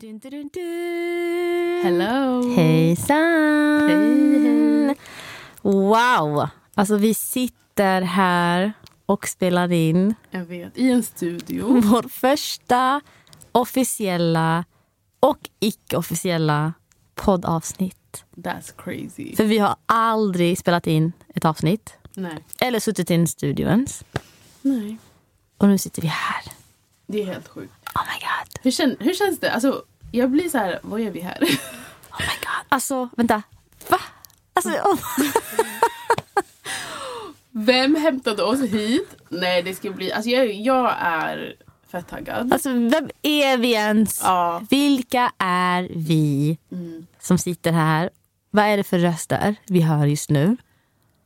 Dun, dun, dun, dun. Hello! Hejsan! Hej, hej. Wow! Alltså vi sitter här och spelar in Jag vet, i en studio. vår första officiella och icke-officiella poddavsnitt. That's crazy. För vi har aldrig spelat in ett avsnitt. Nej. Eller suttit i en studio ens. Nej. Och nu sitter vi här. Det är helt sjukt. Oh my god. Hur, kän, hur känns det? Alltså, jag blir så här, vad gör vi här? Oh my god. Alltså, vänta. Va? Alltså, oh. Vem hämtade oss hit? Nej, det ska bli... Alltså jag, jag är fett taggad. alltså vem är vi ens? Ja. Vilka är vi Mm. som sitter här? Vad är det för röster vi hör just nu?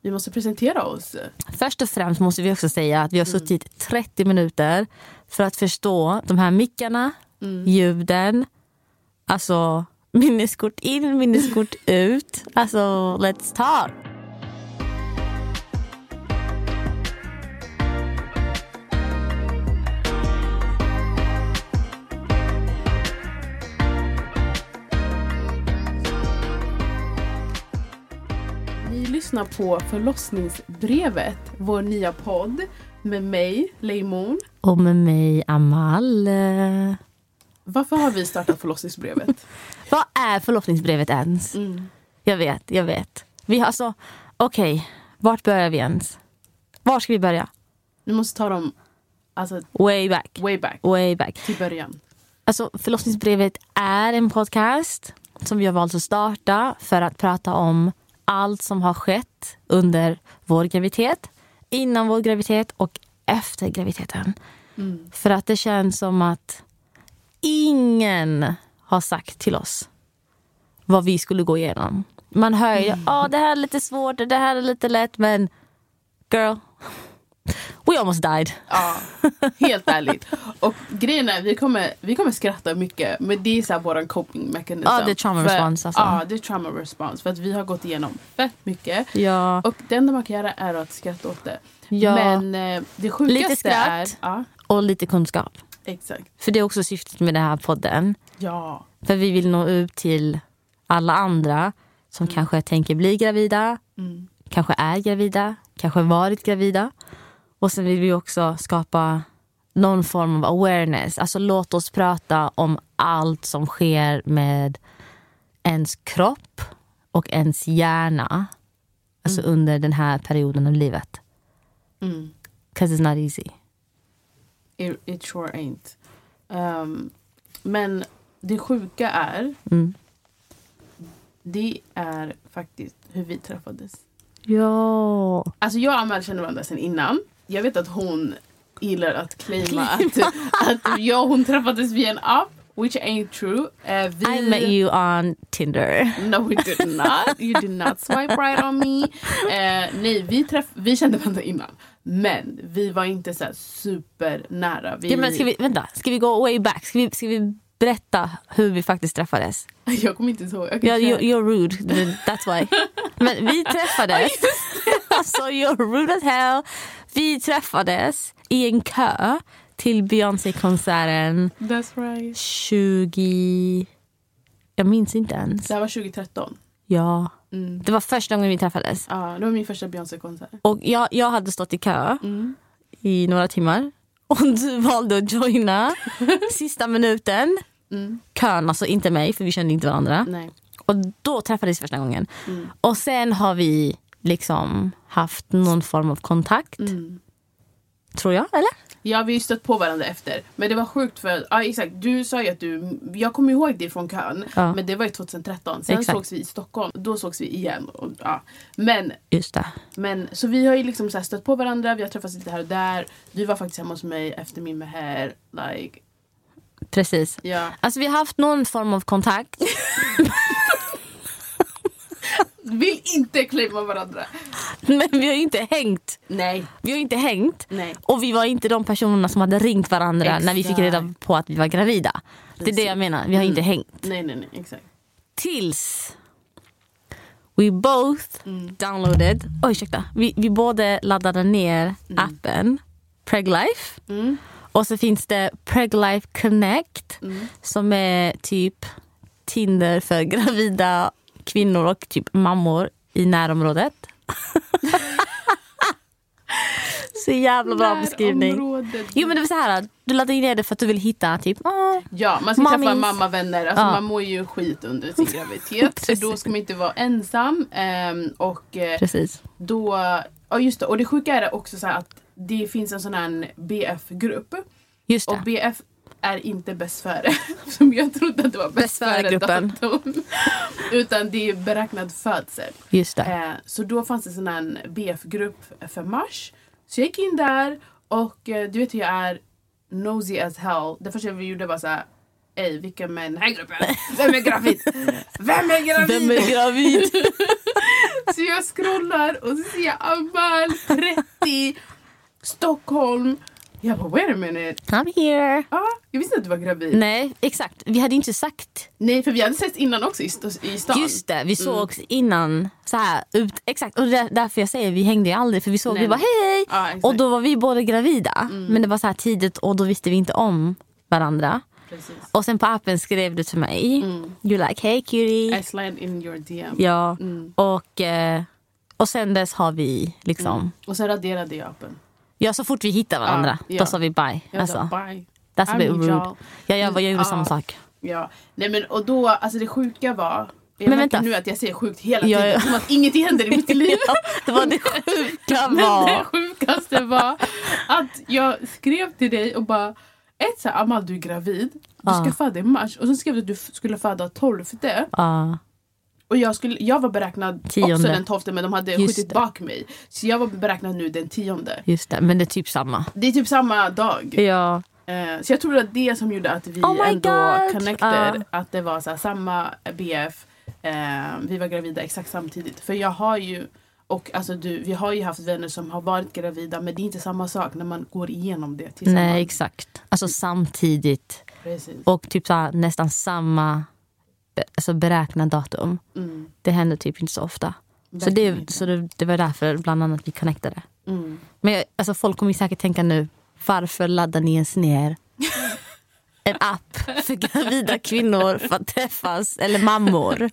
Vi måste presentera oss. Först och främst måste vi också säga att vi har suttit 30 minuter för att förstå de här mickarna, ljuden, alltså minneskort in, minneskort ut. Alltså, let's talk! Ni lyssnar på Förlossningsbrevet, vår nya podd med mig, Leimon. Och med mig, Amal. Varför har vi startat Förlossningsbrevet? Vad är förlossningsbrevet ens? Mm. Jag vet, jag vet. Vi har alltså, okej, vart börjar vi ens? Var ska vi börja? Vi måste ta dem alltså, Way back. way back, Way back. till början. Alltså, förlossningsbrevet är en podcast som vi har valt att starta för att prata om allt som har skett under vår graviditet, innan vår graviditet och efter graviditeten. Mm. För att det känns som att ingen har sagt till oss vad vi skulle gå igenom. Man hör ju oh, det här är lite svårt, det här är lite lätt, men girl, we almost died. Ja, helt ärligt. Och grejen är, vi kommer, vi kommer skratta mycket men det är så här vår coping mechanism. Ja, det är trauma För- response, alltså. Ja, det är trauma response. För att vi har gått igenom fett mycket. Ja, Och det enda man kan göra är att skratta åt det. Ja. Men eh, det sjukaste Lite skratt. är... Ja, och lite kunskap. exakt. För det är också syftet med den här podden. Ja. För vi vill nå ut till alla andra som kanske tänker bli gravida, Mm. kanske är gravida, kanske varit gravida. Och sen vill vi också skapa någon form av awareness. Alltså låt oss prata om allt som sker med ens kropp och ens hjärna. Alltså under den här perioden av livet. Mm. 'Cause it's not easy. It, it sure ain't. Um, men det sjuka är, Mm. det är faktiskt hur vi träffades. Ja. Alltså jag och Amal känner varandra sedan innan. Jag vet att hon gillar att claima att, att jag och hon träffades via en app. Which ain't true. Eh, vi... I met you on Tinder. No we did not. You did not swipe right on me. Eh, nej, vi, träff... vi kände varandra innan. Men vi var inte så supernära. Vi... Ja, men ska vi, vänta, ska vi gå way back? Ska vi, ska vi berätta hur vi faktiskt träffades? Jag kommer inte ihåg. Jag köra. you're, you're rude, that's why. Men vi träffades. alltså you're rude as hell. Vi träffades i en kö till Beyoncé-konserten right. 20... Jag minns inte ens. Det här var 2013. Ja. Mm. Det var första gången vi träffades. Ja, det var min första Beyoncé-konsert. Och jag, jag hade stått i kö Mm. i några timmar. Och du valde att joina sista minuten. Mm. Kön, alltså inte mig för vi kände inte varandra. Nej. Och då träffades vi första gången. Mm. Och sen har vi liksom haft någon form av kontakt. Mm. Tror jag, eller? Ja, vi har ju stött på varandra efter. Men det var sjukt för, ja exakt, du sa ju att du, jag kommer ihåg dig från kön. Ja. Men det var ju 2013. Sen Exakt. sågs vi i Stockholm. Då sågs vi igen. Och, ja. Men, Just det. men så vi har ju liksom så stött på varandra, vi har träffats lite här och där. Du var faktiskt hemma hos mig efter min meher. Like, Precis. ja. Alltså vi har haft någon form av kontakt. Vill inte claima varandra. men vi har ju inte hängt. Nej. Vi har inte hängt. Nej. Och vi var inte de personerna som hade ringt varandra när vi fick Exakt. reda på att vi var gravida. Det är det Precis. jag menar. Vi har inte hängt. Nej, nej, nej. Exakt. Tills we both Mm. downloaded, oj ursäkta, vi, vi båda laddade ner appen Preglife Mm. Och så finns det Preglife Connect Mm. som är typ Tinder för gravida kvinnor och typ mammor i närområdet. så jävla bra beskrivning. Jo men det var så här, du laddade ner det för att du vill hitta typ, åh, Ja, man ska träffa Mammins. mammavänner. Alltså, Ja. Man mår ju skit under sin graviditet. så då ska man inte vara ensam. Ehm, och eh, precis. då, ja just det. Och det sjuka är också så här att det finns en sån här BF-grupp. Just Och det. BF är inte bäst före. Som jag trodde att det var bäst före-datum. Utan det är beräknad födsel. Just det. Eh, så då fanns det sån här BF-grupp för mars. Så jag gick in där och eh, du vet hur jag är nosy as hell. Det första vi gjorde var så här. Ey, vilka med den här gruppen? Vem är gravid? Vem är gravid? Vem är gravid? Så jag scrollar och så ser jag Amal, 30, Stockholm. Jag bara wait a minute. I'm here. Ah, jag visste att du var gravid. Nej, exakt. Vi hade inte sagt Nej, för vi hade sett innan också i, st- i stan. Just det, vi sågs innan. Så här, ut, exakt, och det är därför jag säger vi hängde ju aldrig för vi såg, Nej, vi bara hej hej. Ja, exakt. och då var vi båda gravida. Men det var så här tidigt och då visste vi inte om varandra. Precis. Och sen på appen skrev du till mig. You like hey cutie. I slide in your DM. Ja. Mm. Och, eh, och sen dess har vi liksom. Och sen raderade jag appen. Ja så fort vi hittar varandra Ja, ja. då sa vi bye. Jag Alltså, sa bye. that's a bit rude. Ja, jag, jag gjorde Ja. samma sak. Ja. Nej men och då, alltså det sjuka var. Jag Men vänta. nu att jag säger sjukt hela Ja, tiden. ja. Som att ingenting händer i mitt liv. Ja, det var det sjuka Men det var. sjukaste var att jag skrev till dig och bara ett så här, Amal du är gravid. Du ska Ja. föda i mars. Och sen skrev du att du skulle föda 12. Ja, Och jag, skulle, jag var beräknad också Tionde. den 12 men de hade Just skjutit det. bak mig. Så jag var beräknad nu den 10. just det. Men det är typ samma. Det är typ samma dag. Ja. Eh, så jag tror att det som gjorde att vi Oh ändå God. connected. Ja. Att det var så samma BF. Eh, vi var gravida exakt samtidigt. För jag har ju och alltså du, vi har ju haft vänner som har varit gravida men det är inte samma sak när man går igenom det tillsammans. Nej exakt. Alltså samtidigt. Precis. Och typ så nästan samma alltså beräknat datum. Mm, Det händer typ inte så ofta. Så, det, så det, det var därför bland annat vi connectade. Mm. Men jag- alltså, folk kommer säkert tänka nu, varför laddar ni ens ner en app för gravida kvinnor för att träffas, eller mammor?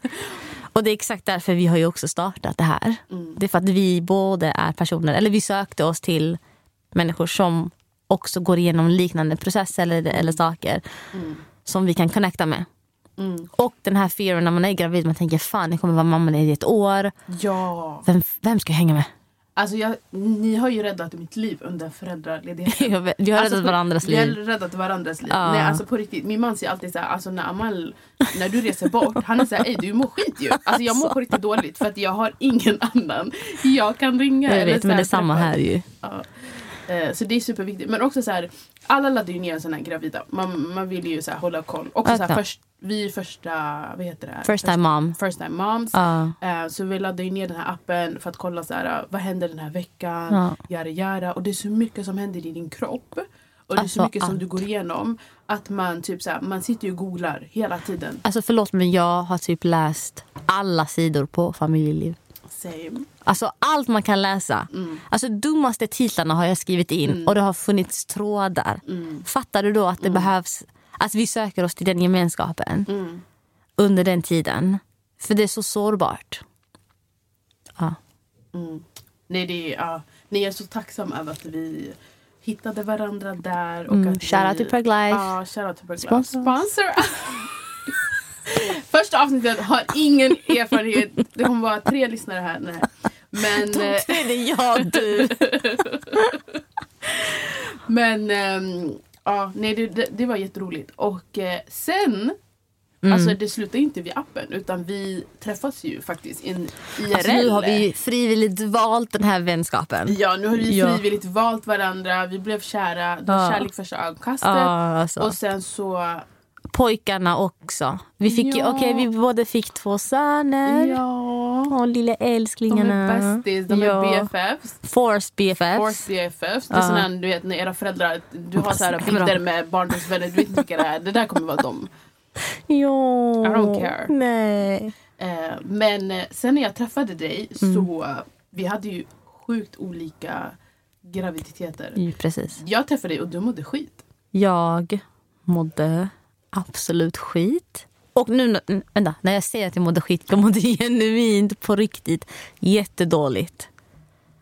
Och det är exakt därför vi har ju också startat det här. Mm. Det är för att vi både är personer, eller vi sökte oss till människor som också går igenom liknande processer eller, eller saker som vi kan connecta med. Mm. Och den här fearen när man är gravid, man tänker fan jag kommer vara mammaledig i ett år. Ja. Vem, vem ska jag hänga med? Alltså jag, ni har ju räddat mitt liv under föräldraledigheten. Jag vet- Vi har Alltså räddat på- varandras Vi har liv. räddat varandras liv. Ja. Nej, alltså på riktigt, min man säger alltid så här, alltså när Amal, när du reser bort, han är såhär, ey du mår skit ju. Alltså jag mår på riktigt dåligt för att jag har ingen annan jag kan ringa. Jag eller vet, så men här det är samma här ju. Ja. Eh, Så det är superviktigt. Men också så här, alla laddar ju ner sådana här gravida. Man, man vill ju så här hålla koll. Också så här, först, vi är första, vad heter det? First time mom. First time moms. Ja. Eh, Så vi laddar ju ner den här appen för att kolla så här, vad händer den här veckan. Ja. Yara, yara. Och det är så mycket som händer i din kropp. Och det är så Alltså, mycket som allt. du går igenom. Att man typ så här, man sitter ju och googlar hela tiden. Alltså förlåt men jag har typ läst alla sidor på familjeliv. Same. Alltså allt man kan läsa. Mm. Alltså dummaste titlarna har jag skrivit in och det har funnits trådar. Mm. Fattar du då att det behövs, att vi söker oss till den gemenskapen Mm. under den tiden. För det är så sårbart. Ja. Mm. Nej, det är, ja. Nej, jag är så tacksam över att vi hittade varandra där. Och Mm. att Shout vi, out to Preg Life. Ja, shoutout till Preg Life. Sponsor. Sponsor. Första avsnittet har ingen erfarenhet. Det kommer vara tre lyssnare här. Nej. Men, De eh, tre, det är jag du. men ehm, ja, nej, det, det, var jätteroligt. Och eh, sen, Mm. alltså det slutar inte vid appen utan vi träffas ju faktiskt in, IRL. Alltså, nu har vi frivilligt valt den här vänskapen. Ja, nu har vi Ja. frivilligt valt varandra. Vi blev kära. Det var Ja. kärlek första ögonkastet. Ja, alltså. Och sen så... Pojkarna också. Vi fick Ja. okej vi båda fick två söner. Ja. Åh lilla De älsklingarna. är bästis, de Ja. är BFFs. Forced BFFs. Force BFFs. Det är Ja. här, du vet när era föräldrar, du har så här bilder med barndomsvänner, du vet inte vilka det är. Det där kommer vara dem. Ja. I don't care. Nej. Eh, men eh, sen när jag träffade dig Mm. så, vi hade ju sjukt olika graviditeter. Ja, precis. Jag träffade dig och du mådde skit. jag mådde absolut skit. Och nu, vänta, när jag säger att jag mådde skit, jag mådde genuint på riktigt jättedåligt.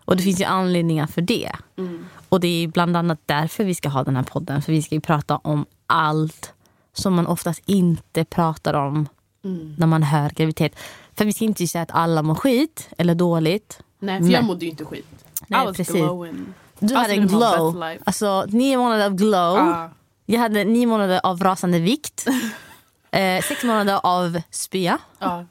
Och det finns ju anledningar för det. Mm. Och det är bland annat därför vi ska ha den här podden. För vi ska ju prata om allt som man oftast inte pratar om Mm. när man hör graviditet. För vi ska inte säga att alla mår skit eller dåligt. Nej, för Nej. jag mådde ju inte skit. Nej, was precis. glowing. Du Alltså, hade en glow. Alltså nio månader av glow. Ah. Jag hade nio månader av rasande vikt. eh, sex månader av spya. Ja,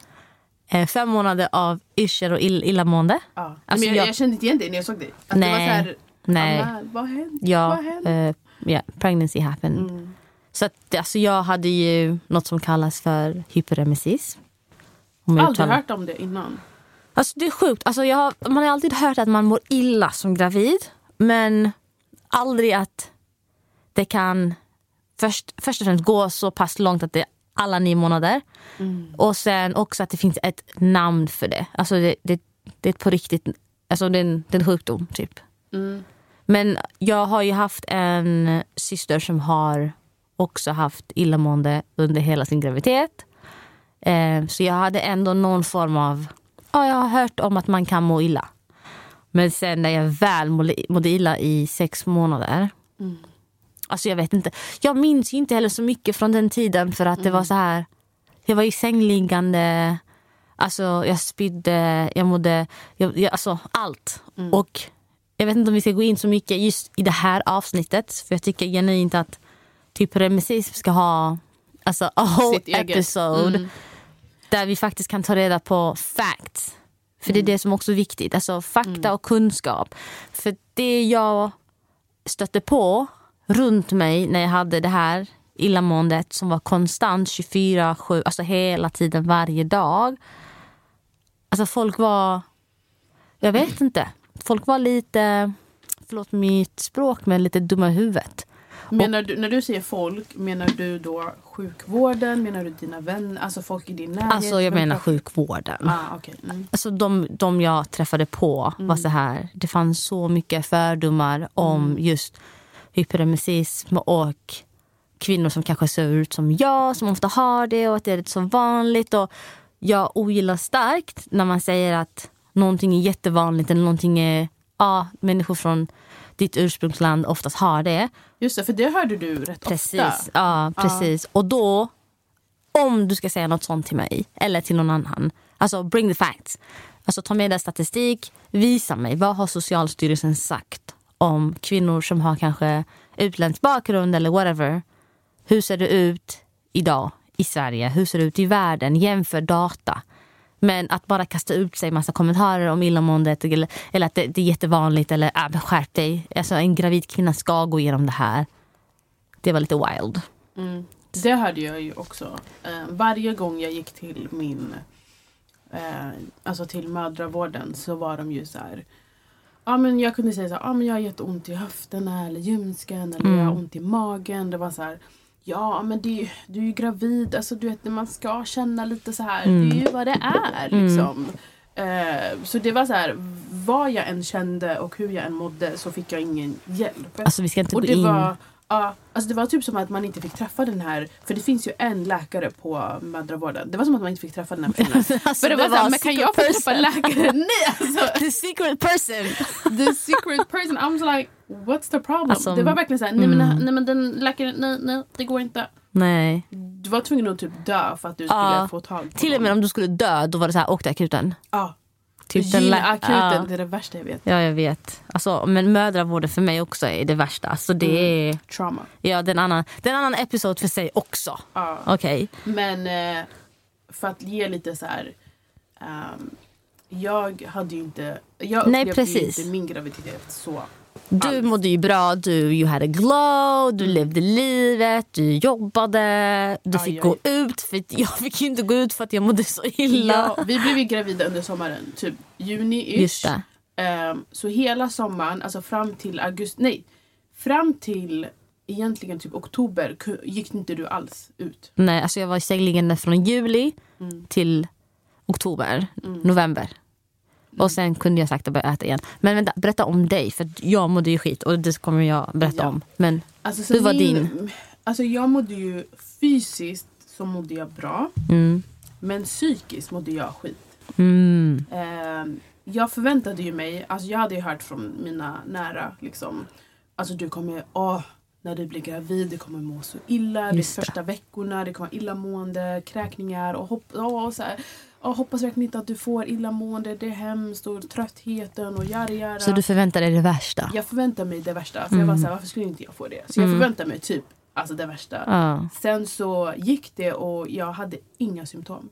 Eh, fem månader av yrsel och ill illamående. ja. Alltså, men jag, jag- jag kände inte igen dig när jag såg dig. Att Nej, Det var så här, nej. Anna, vad hänt? Ja, Vad eh, ja, pregnancy happened. Mm. Så att, alltså, jag hade ju något som kallas för hyperemesis. Om jag Aldrig hört om det innan. Alltså, det är sjukt. Alltså, jag har, man har alltid hört att man mår illa som gravid. Men aldrig att det kan först, först och främst gå så pass långt att det är alla nio månader. Mm. Och sen också att det finns ett namn för det. Alltså det, det, det är på riktigt, alltså det är en, det är en sjukdom typ. Mm. Men jag har ju haft en syster som har också haft illamående under hela sin graviditet. Eh, så jag hade ändå någon form av... Ja, jag har hört om att man kan må illa. Men sen när jag väl mådde, illa i sex månader... Mm. Alltså jag vet inte. Jag minns ju inte heller så mycket från den tiden för att det var så här... Jag var ju sängliggande. Alltså jag spydde, jag mådde... Jag, jag, alltså allt. Och jag vet inte om vi ska gå in så mycket just i det här avsnittet. För jag tycker genuint att typ Remesis ska ha alltså, a whole episode. Mm. Där vi faktiskt kan ta reda på facts. För det är det som också är viktigt. Alltså fakta och kunskap. För det jag stötte på runt mig när jag hade det här illamåendet som var konstant 24-7, alltså hela tiden varje dag. Alltså folk var, jag vet inte. Folk var lite, förlåt mitt språk, men lite dumma i huvudet. Menar du, när du säger folk, menar du då sjukvården? Menar du dina vänner? Alltså folk i din närhet? Alltså jag menar sjukvården. Ah, okay. mm. Alltså de, de jag träffade på var så här. Det fanns så mycket fördomar om just hyperemesis och kvinnor som kanske ser ut som jag, som ofta har det och att det är så vanligt. Och jag ogillar starkt när man säger att någonting är jättevanligt eller någonting är... Ja, människor från ditt ursprungsland oftast har det. Just det, för det hörde du rätt Precis. ofta. Ja, precis. Och då, om du ska säga något sånt till mig eller till någon annan, alltså bring the facts. Alltså ta med dig statistik, visa mig vad har Socialstyrelsen sagt om kvinnor som har kanske utländsk bakgrund eller whatever. Hur ser det ut idag i Sverige? Hur ser det ut i världen? Jämför data. Men att bara kasta ut sig massa kommentarer om illamåendet eller, eller att det, det är jättevanligt eller äh, men skärp dig. Alltså, en gravid kvinna ska gå igenom det här. Det var lite wild. Mm. Det hörde jag ju också. Eh, varje gång jag gick till min eh, alltså till mödravården så var de ju så här. Ja men jag kunde säga så här, ja men jag har jätteont i höfterna eller ljumsken eller jag har ont i magen. Det var så här. Ja men det du är ju gravid, alltså du vet när man ska känna lite så här. Det är ju vad det är liksom. Eh, så det var så här, vad jag än kände och hur jag än mådde så fick jag ingen hjälp. Alltså vi ska inte Och gå det in... var, ja, alltså det var typ som att man inte fick träffa den här, för det finns ju en läkare på mödravården. Det var som att man inte fick träffa den här personen. Alltså, för det, var, såhär, men kan jag få träffa person. läkare? Nej alltså! The secret person! The secret person. I was like, what's the problem? Alltså, det var verkligen såhär, nej, men, mm. nej men den läkaren, nej, nej det går inte. Nej. Du var tvungen att typ dö för att du skulle Ja. få tag på Till och med om du skulle dö, då var det så här, åk till akuten. Ja. Typ den akuten, Ja. det är det värsta jag vet. Ja, jag vet. Alltså, men mödravården för mig också är det värsta. Alltså, det är Trauma. ja, det är en annan, det är en annan episod för sig också. Ja. Okej. Men eh, för att ge lite så här. ehm, jag hade ju inte, jag Nej, upplevde ju precis. inte min graviditet så. Du alls. mådde ju bra, du you had a glow, du levde livet, du jobbade, du Ja, fick jag- gå ut. För jag fick ju inte gå ut för att jag mådde så illa. Ja, vi blev ju gravida under sommaren, typ juni-ish. Ehm, så hela sommaren, alltså fram till augusti, nej. Fram till egentligen typ oktober gick inte du alls ut. Nej, alltså jag var i sängliggande från juli Mm. till oktober, november. Och sen kunde jag sakta börja äta igen. Men vänta, berätta om dig. För jag mådde ju skit och det kommer jag berätta Ja. om. Men Alltså, så Hur var min, din? Alltså jag mådde ju fysiskt så mådde jag bra. mm, Men psykiskt mådde jag skit. mm, Ehm, jag förväntade ju mig, alltså jag hade ju hört från mina nära liksom. Alltså du kommer, åh, när du blir gravid, du kommer må så illa. De första veckorna, det kommer vara illamående, kräkningar och, hopp, åh, så här, åh, hoppas verkligen inte att du får illamående, det är hemskt och tröttheten och jari jara. så du förväntar dig det värsta? Jag förväntar mig det värsta. För jag var så här, varför skulle inte jag få det? Så jag Mm. förväntar mig typ alltså det värsta. Ja. Sen så gick det och jag hade inga symptom.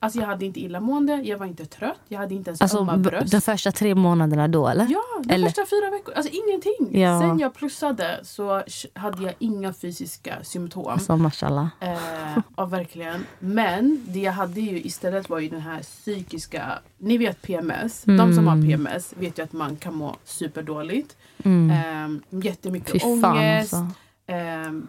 Alltså jag hade inte illamående, jag var inte trött, jag hade inte ens Alltså ömma bröst. de första tre månaderna då eller? Ja, de Eller- första fyra veckorna. Alltså ingenting. Ja. Sen jag plussade så hade jag inga fysiska symptom. Alltså mashallah. Eh, ja, verkligen. Men det jag hade ju istället var ju den här psykiska... Ni vet PMS. De som har Mm. PMS vet ju att man kan må superdåligt. Mm. Eh, jättemycket Fy fan ångest. alltså. Ehm,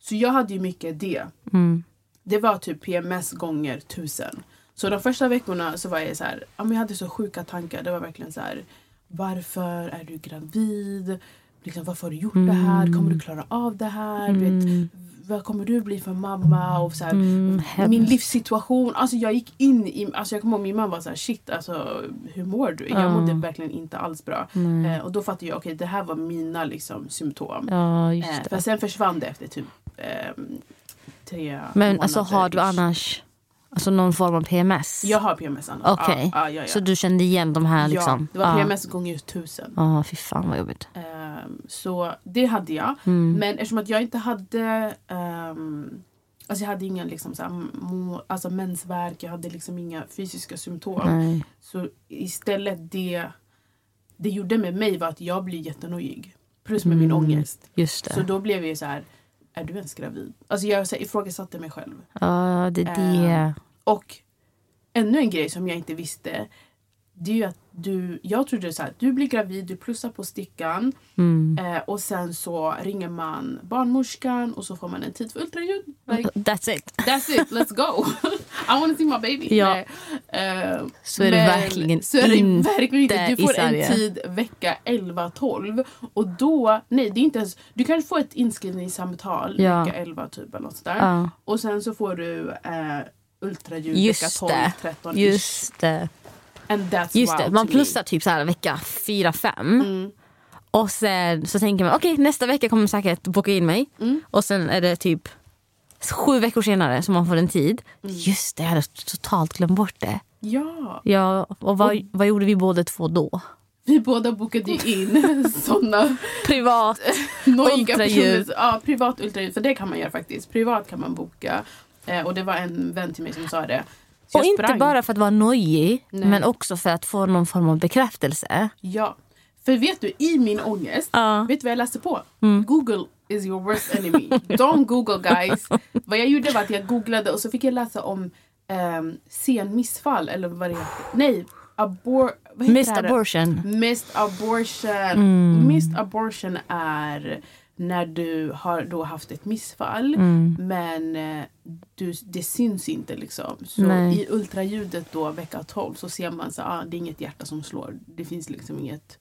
så jag hade ju mycket det. Mm. Det var typ PMS gånger tusen. Så de första veckorna så var jag så här, jag hade så sjuka tankar. Det var verkligen så här, varför är du gravid? Liksom, varför har du gjort det här? Kommer du klara av det här? Du Vet, Mm. vad kommer du bli för mamma? Och så här, Mm, min livssituation. Alltså jag gick in i... Alltså jag kommer ihåg min mamma var så här, shit alltså hur mår du? Jag Ja. mådde verkligen inte alls bra. Eh, och då fattade jag, okej det här var mina liksom, symptom. Ja, just Eh, för sen försvann det efter typ ehm, tre Men månader. alltså har du annars alltså, någon form av PMS? Jag har PMS annars. Okej. Ja, ja, ja, ja. Så du kände igen de här liksom? Ja, det var. PMS gånger tusen. Ja, fy fan vad jobbigt. Ehm, så det hade jag. Mm. Men eftersom att jag inte hade um, Alltså jag hade inga liksom, så här, alltså mensvärk, jag hade liksom inga fysiska symptom. Nej. Så istället det det gjorde med mig var att jag blev jättenojig. Plus med min Mm. ångest. Just det. Så då blev jag så här, är du ens gravid? Alltså jag så här, ifrågasatte mig själv. Ja, det är det. Eh, Och ännu en grej som jag inte visste. Det är ju att du, jag trodde så här, du blir gravid, du plussar på stickan Mm. eh, och sen så ringer man barnmorskan och så får man en tid för ultraljud. Like, That's it. that's it, let's go! I wanna see my baby. Ja. Eh, Så är det men- verkligen så är det inte verkligen inte. Du får en tid vecka 11-12 och då, nej det är inte ens, du kan få ett inskrivningssamtal Ja. vecka 11 typ eller något sådär. Ja. Och sen så får du eh, ultraljud vecka Just 12, det. 13 Just det. Just det. Man plussar typ så här vecka 4-5. me. Mm. Och sen så tänker man okej nästa vecka kommer säkert boka in mig. Mm. Och sen är det typ sju veckor senare som man får en tid. Mm. Just det, jag hade totalt glömt bort det. Ja, Ja, och vad, vad gjorde vi båda två då? vi båda bokade ju in såna Privat. Ultraljud. Ja, privat ultraljud. För det kan man göra faktiskt. Privat kan man boka. Eh, och det var en vän till mig som sa det. Och inte sprang. bara för att vara nojig, Nej. men också för att få någon form av bekräftelse. Ja. För vet du, i min ångest, Ja. vet du vad jag läste på? Mm. Google is your worst enemy. Don't google guys. vad jag gjorde var att jag googlade och så fick jag läsa om um, sen missfall. Eller vad det heter. Nej, abor... Vad heter Missed abortion. Missed abortion. Mm. Missed abortion är när du har då haft ett missfall Mm. men eh, du, det syns inte liksom. Så Nej. i ultraljudet då vecka 12 så ser man så ah, det är inget hjärta som slår. Det finns liksom inget.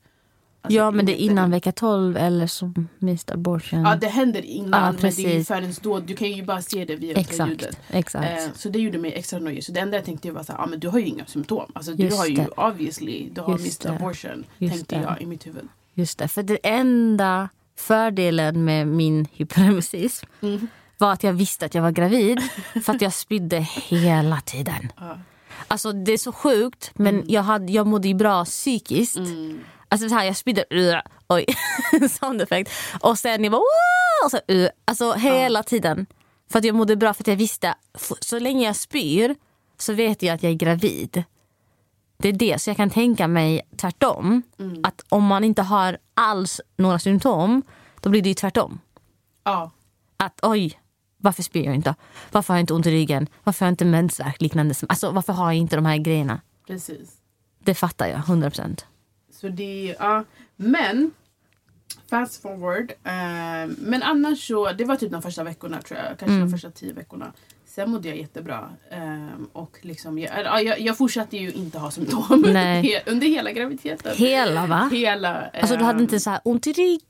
alltså, Ja men det är innan vecka 12 eller som missed abortion. Ja det händer innan Ja, men det är ju förrän då. Du kan ju bara se det via ultraljudet. exakt. exakt. Eh, så det gjorde mig extra nöjd. Så det enda jag tänkte var så här, ah, men du har ju inga symptom. Alltså du har ju det. obviously, du har Just missed det. abortion. Just tänkte det. jag i mitt huvud. Just det, för det enda fördelen med min hyperemesis Mm. var att jag visste att jag var gravid för att jag spydde hela tiden. Ja. Alltså det är så sjukt men jag, hade, jag mådde ju bra psykiskt. Mm. Alltså så här, jag spydde, uh, oj, sound effect. Och sen jag bara Wah! och så, uh, alltså hela tiden. För att jag mådde bra för att jag visste, så länge jag spyr så vet jag att jag är gravid. Det är det, så jag kan tänka mig tvärtom. Att om man inte har alls några symptom, då blir det ju tvärtom. Ja. Att oj, varför spyr jag inte? Varför har jag inte ont i ryggen? Varför har jag inte mensvärk liknande? Alltså varför har jag inte de här grejerna? Precis. Det fattar jag, 100 procent. Så det, ja. Men, fast forward. Eh, men annars så, det var typ de första veckorna tror jag. Kanske Mm. de första tio veckorna. Sen mådde jag jättebra. Ehm, och liksom, jag, ja, jag, jag fortsatte ju inte ha symptom Nej. under hela graviditeten. Hela va? Hela, Alltså du hade ehm, inte så här ont i ryggen?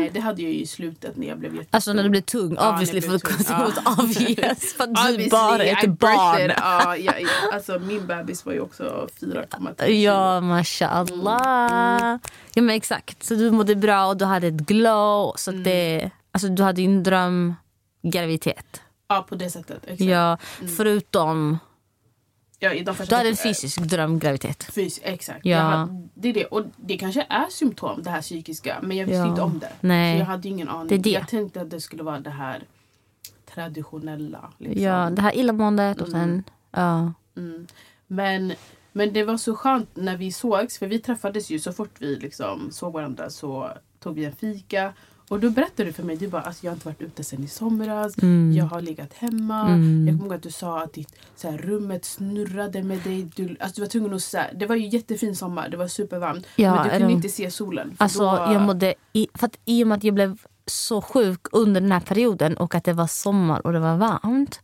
Nej, det hade jag ju i slutet när jag blev jättestor. Alltså när du blev tung, Ja, obviously för tung. ut avges för att du bara är ett barn. Ja, jag, alltså min bebis var ju också 4,3 Ja, mashallah. Ja men exakt. Så du mådde bra och du hade ett glow. Så Mm. det, alltså du hade ju en drömgraviditet. Ja, på det sättet. Exakt. Ja, Mm. förutom... Ja, i de Du hade en fysisk drömgraviditet. Fys, exakt. Ja. Hade, det, är det. Och det kanske är symptom, det här psykiska. Men jag visste Ja. inte om det. Nej. Så jag hade ingen aning. Det det. Jag tänkte att det skulle vara det här traditionella. Liksom. Ja, det här illamåendet och sen... Ja. Mm. Men, men det var så skönt när vi sågs. För vi träffades ju så fort vi liksom såg varandra så tog vi en fika. Och då berättade du för mig, du bara alltså jag har inte varit ute sen i somras. Mm. Jag har legat hemma. Mm. Jag kommer ihåg att du sa att ditt, så här, rummet snurrade med dig. Du, alltså, du var tvungen att så här, Det var ju jättefin sommar, det var supervarmt. Ja, men du kunde de- inte se solen. Alltså då- jag mådde... I, för att, I och med att jag blev så sjuk under den här perioden och att det var sommar och det var varmt.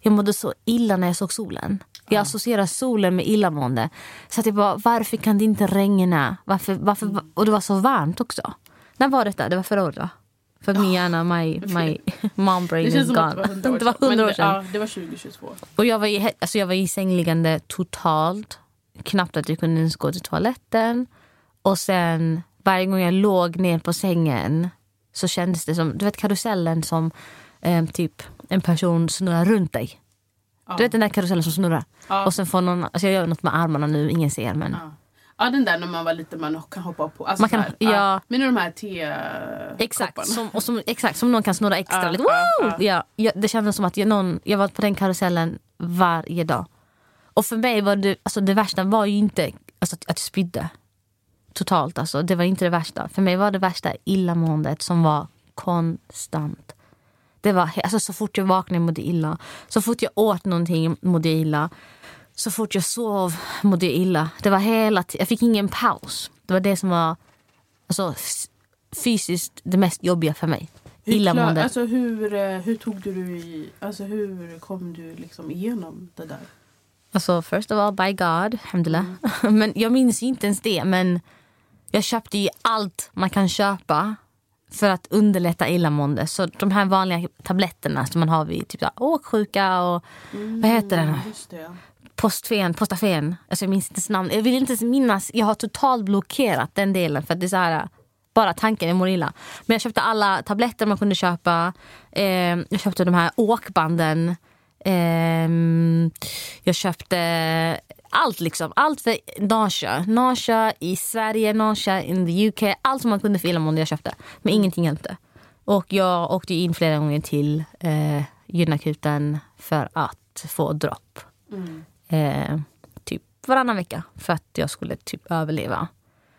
Jag mådde så illa när jag såg solen. Jag associerar solen med illamående. Så att jag bara, varför kan det inte regna? Varför, varför, Mm. Och det var så varmt också. När var detta? Det var förra året va? För min hjärna, my, my mom brain det is gone. det var hundra år sedan. det var 2022. Och jag var, i, alltså jag var i sängliggande totalt. Knappt att jag kunde ens gå till toaletten. Och sen varje gång jag låg ner på sängen så kändes det som, du vet karusellen som eh, typ en person snurrar runt dig. Du vet den där karusellen som snurrar. Ja. Och sen får någon, alltså jag gör något med armarna nu, ingen ser men. Ja. Ja, den där när man var liten man kan hoppa på. Alltså Man kan- här, ja. Men de här te Exakt som, och som, exakt, som någon kan snurra extra Ja, lite. ja, Woo! ja. Ja, ja, det kändes som att jag, någon, jag var på den karusellen varje dag. Och för mig var det, alltså det värsta var ju inte alltså, att, att jag spydde. Totalt alltså, det var inte det värsta. För mig var det värsta illamåendet som var konstant. Det var, alltså, så fort jag vaknade mådde jag illa. Så fort jag åt någonting mådde jag illa. Så fort jag sov mådde jag illa. Det var hela jag fick ingen paus. Det var det som var alltså, fysiskt det mest jobbiga för mig. Hur, klar, Illamående. alltså, hur, eh, hur tog du i, alltså hur kom du liksom igenom det där? Alltså first of all, by God, alhamdulillah. Men jag minns inte ens det. Men jag köpte ju allt man kan köpa för att underlätta illamående. Så de här vanliga tabletterna som man har vid typ åksjuka och vad heter den? Mm, Just det. Postfen, Postafen. Alltså jag minns inte ens namn. Jag vill inte ens minnas. Jag har totalt blockerat den delen för att det är så här bara tanken, jag mår illa. Men jag köpte alla tabletter man kunde köpa. Eh, jag köpte de här åkbanden. Eh, jag köpte allt liksom. Allt för nausea. Nausea i Sverige, nausea in the UK. Allt som man kunde för illamående jag köpte. Men ingenting hjälpte. Och jag åkte in flera gånger till eh, gynakuten för att få dropp Mm eh, typ varannan vecka för att jag skulle typ överleva.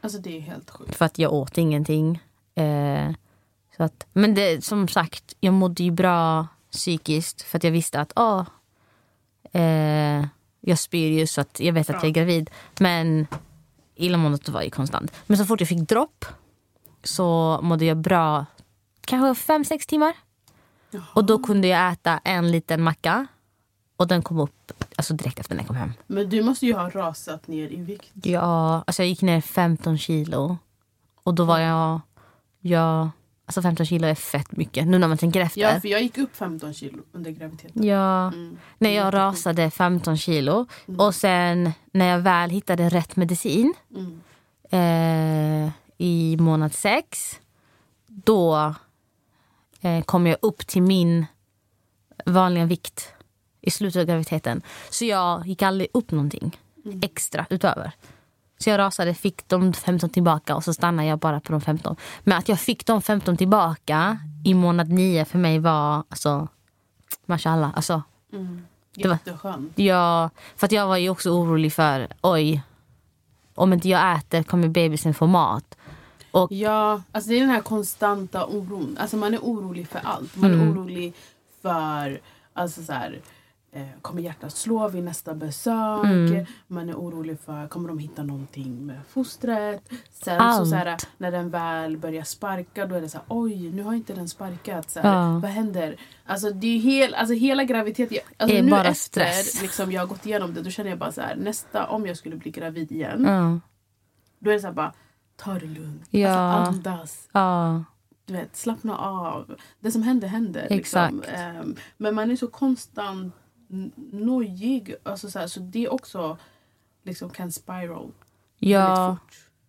Alltså det är helt sjukt. För att jag åt ingenting. Eh, så att, men det, som sagt, jag mådde ju bra psykiskt för att jag visste att åh, eh, jag spyr ju så att jag vet att jag är gravid. Men illamåendet var ju konstant. Men så fort jag fick dropp så mådde jag bra kanske fem sex timmar. Och då kunde jag äta en liten macka. Och den kom upp alltså direkt efter när jag kom hem. Men du måste ju ha rasat ner i vikt. Ja, alltså jag gick ner 15 kilo. Och då var jag... jag alltså 15 kilo är fett mycket nu när man tänker efter. Ja, för jag gick upp 15 kilo under graviditeten. Ja, Mm. när jag rasade 15 kilo. Och sen när jag väl hittade rätt medicin Mm. eh, i månad sex. Då eh, kom jag upp till min vanliga vikt i slutet av graviditeten. Så jag gick aldrig upp någonting extra utöver. Så jag rasade, fick de 15 tillbaka och så stannade jag bara på de 15. Men att jag fick de 15 tillbaka i månad 9 för mig var alltså mashallah. Alltså, Mm. Det var- Jätteskönt. jag, för att jag var ju också orolig för oj, om inte jag äter kommer bebisen få mat. Och Ja, alltså det är den här konstanta oron. Alltså man är orolig för allt. Man Mm. är orolig för alltså så här, kommer hjärtat slå vid nästa besök? Mm. Man är orolig för kommer de hitta någonting med fostret? Sen så, Allt. så här, när den väl börjar sparka då är det så här, oj nu har inte den sparkat. Så här, Ja. Vad händer? Alltså, det är hel, alltså hela graviditeten. Alltså, Är nu bara efter stress. liksom, jag har gått igenom det då känner jag bara så här, nästa om jag skulle bli gravid igen Ja. då är det så här bara ta det lugnt. Ja. Alltså, andas Ja. du vet, slappna av. Det som händer händer. Liksom. Exakt. Ehm, men man är så konstant nojig. Alltså, så, här, så det också liksom kan spiral ja.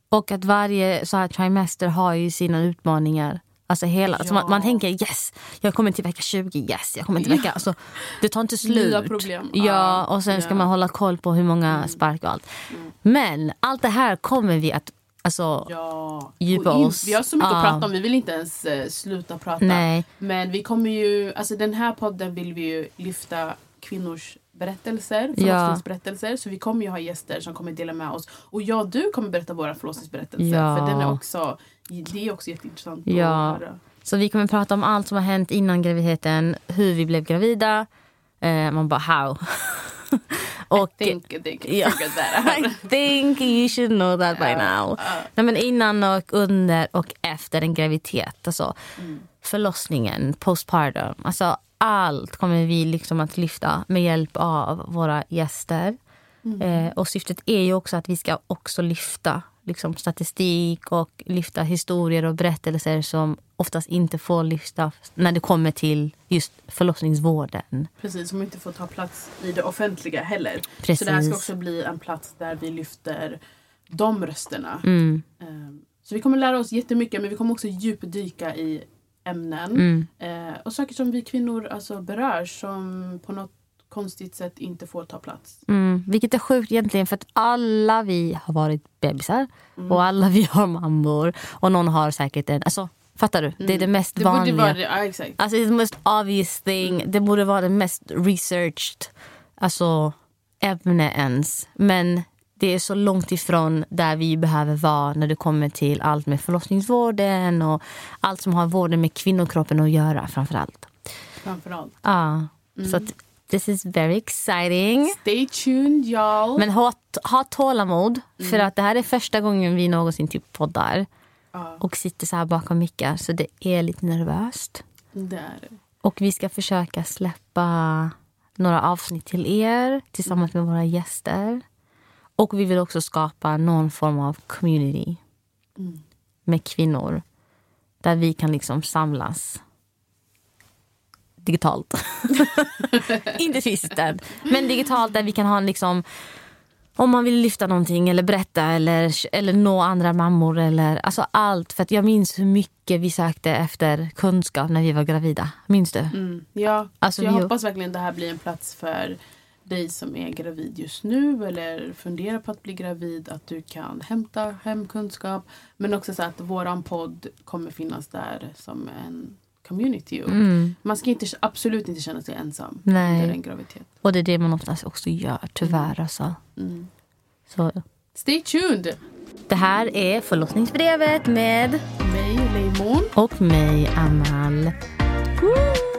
Och att varje så här trimester har ju sina utmaningar. Alltså hela, alltså man, Ja. man tänker yes, jag kommer till vecka 20, yes, jag kommer till vecka... Alltså, det tar inte slut. Nya problem. Ja, Ja. och sen ska Ja. man hålla koll på hur många spark och allt. Men allt det här kommer vi att... Alltså, Ja. Djupa in- oss. Vi har så mycket Ja. att prata om. Vi vill inte ens eh, sluta prata. nej. Men vi kommer ju, alltså den här podden vill vi ju lyfta kvinnors berättelser, Ja. förlossningsberättelser. Så vi kommer ju ha gäster som kommer dela med oss. Och jag och du kommer berätta våra förlossningsberättelser. Ja. För den är också, det är också jätteintressant Ja. att höra. Så vi kommer prata om allt som har hänt innan graviditeten, hur vi blev gravida. Eh, man bara how? och, Think they can Ja. that out. I think you should know that by now. Nej, men innan och under och efter en graviditet. Alltså, Förlossningen, postpartum. Alltså, allt kommer vi liksom att lyfta med hjälp av våra gäster. Eh, och syftet är ju också att vi ska också lyfta liksom, statistik och lyfta historier och berättelser som oftast inte får lyfta när det kommer till just förlossningsvården. Precis, som inte får ta plats i det offentliga heller. Precis. Så det här ska också bli en plats där vi lyfter de rösterna. Mm, Ehm, Så vi kommer lära oss jättemycket men vi kommer också djupdyka i ämnen. mm, Eh, och saker som vi kvinnor alltså berör som på något konstigt sätt inte får ta plats. mm. Vilket är sjukt egentligen för att alla vi har varit bebisar och alla vi har mammor och någon har säkert en... Alltså, fattar du? Det är det mest Det borde vanliga. vara det, ja, exakt. Alltså it's the most obvious thing. Det borde vara det mest researched alltså, ämne ens. Men det är så långt ifrån där vi behöver vara när det kommer till allt med förlossningsvården och allt som har vården med kvinnokroppen att göra framför allt. Framförallt. Ja, så att this is very exciting. Stay tuned y'all. Men ha, ha tålamod, för att det här är första gången vi någonsin typ poddar ja, och sitter så här bakom mickar, så det är lite nervöst. det är det. Och vi ska försöka släppa några avsnitt till er tillsammans med våra gäster. Och vi vill också skapa någon form av community Mm. med kvinnor där vi kan liksom samlas digitalt. Inte fysiskt, än, men digitalt där vi kan ha en liksom om man vill lyfta någonting eller berätta eller, eller nå andra mammor. Eller, alltså allt. För Jag minns hur mycket vi sökte efter kunskap när vi var gravida. Minns du? Mm. Ja, Alltså, så jag vi- hoppas verkligen det här blir en plats för dig som är gravid just nu eller funderar på att bli gravid. Att du kan hämta hem kunskap. Men också så att våran podd kommer finnas där som en community. Mm. Man ska inte, absolut inte känna sig ensam Nej. under en graviditet. Och det är det man oftast också gör, tyvärr. Alltså. Mm. Så, Stay tuned! det här är förlossningsbrevet med Mig, Leimon. och mig, Amal. Woo!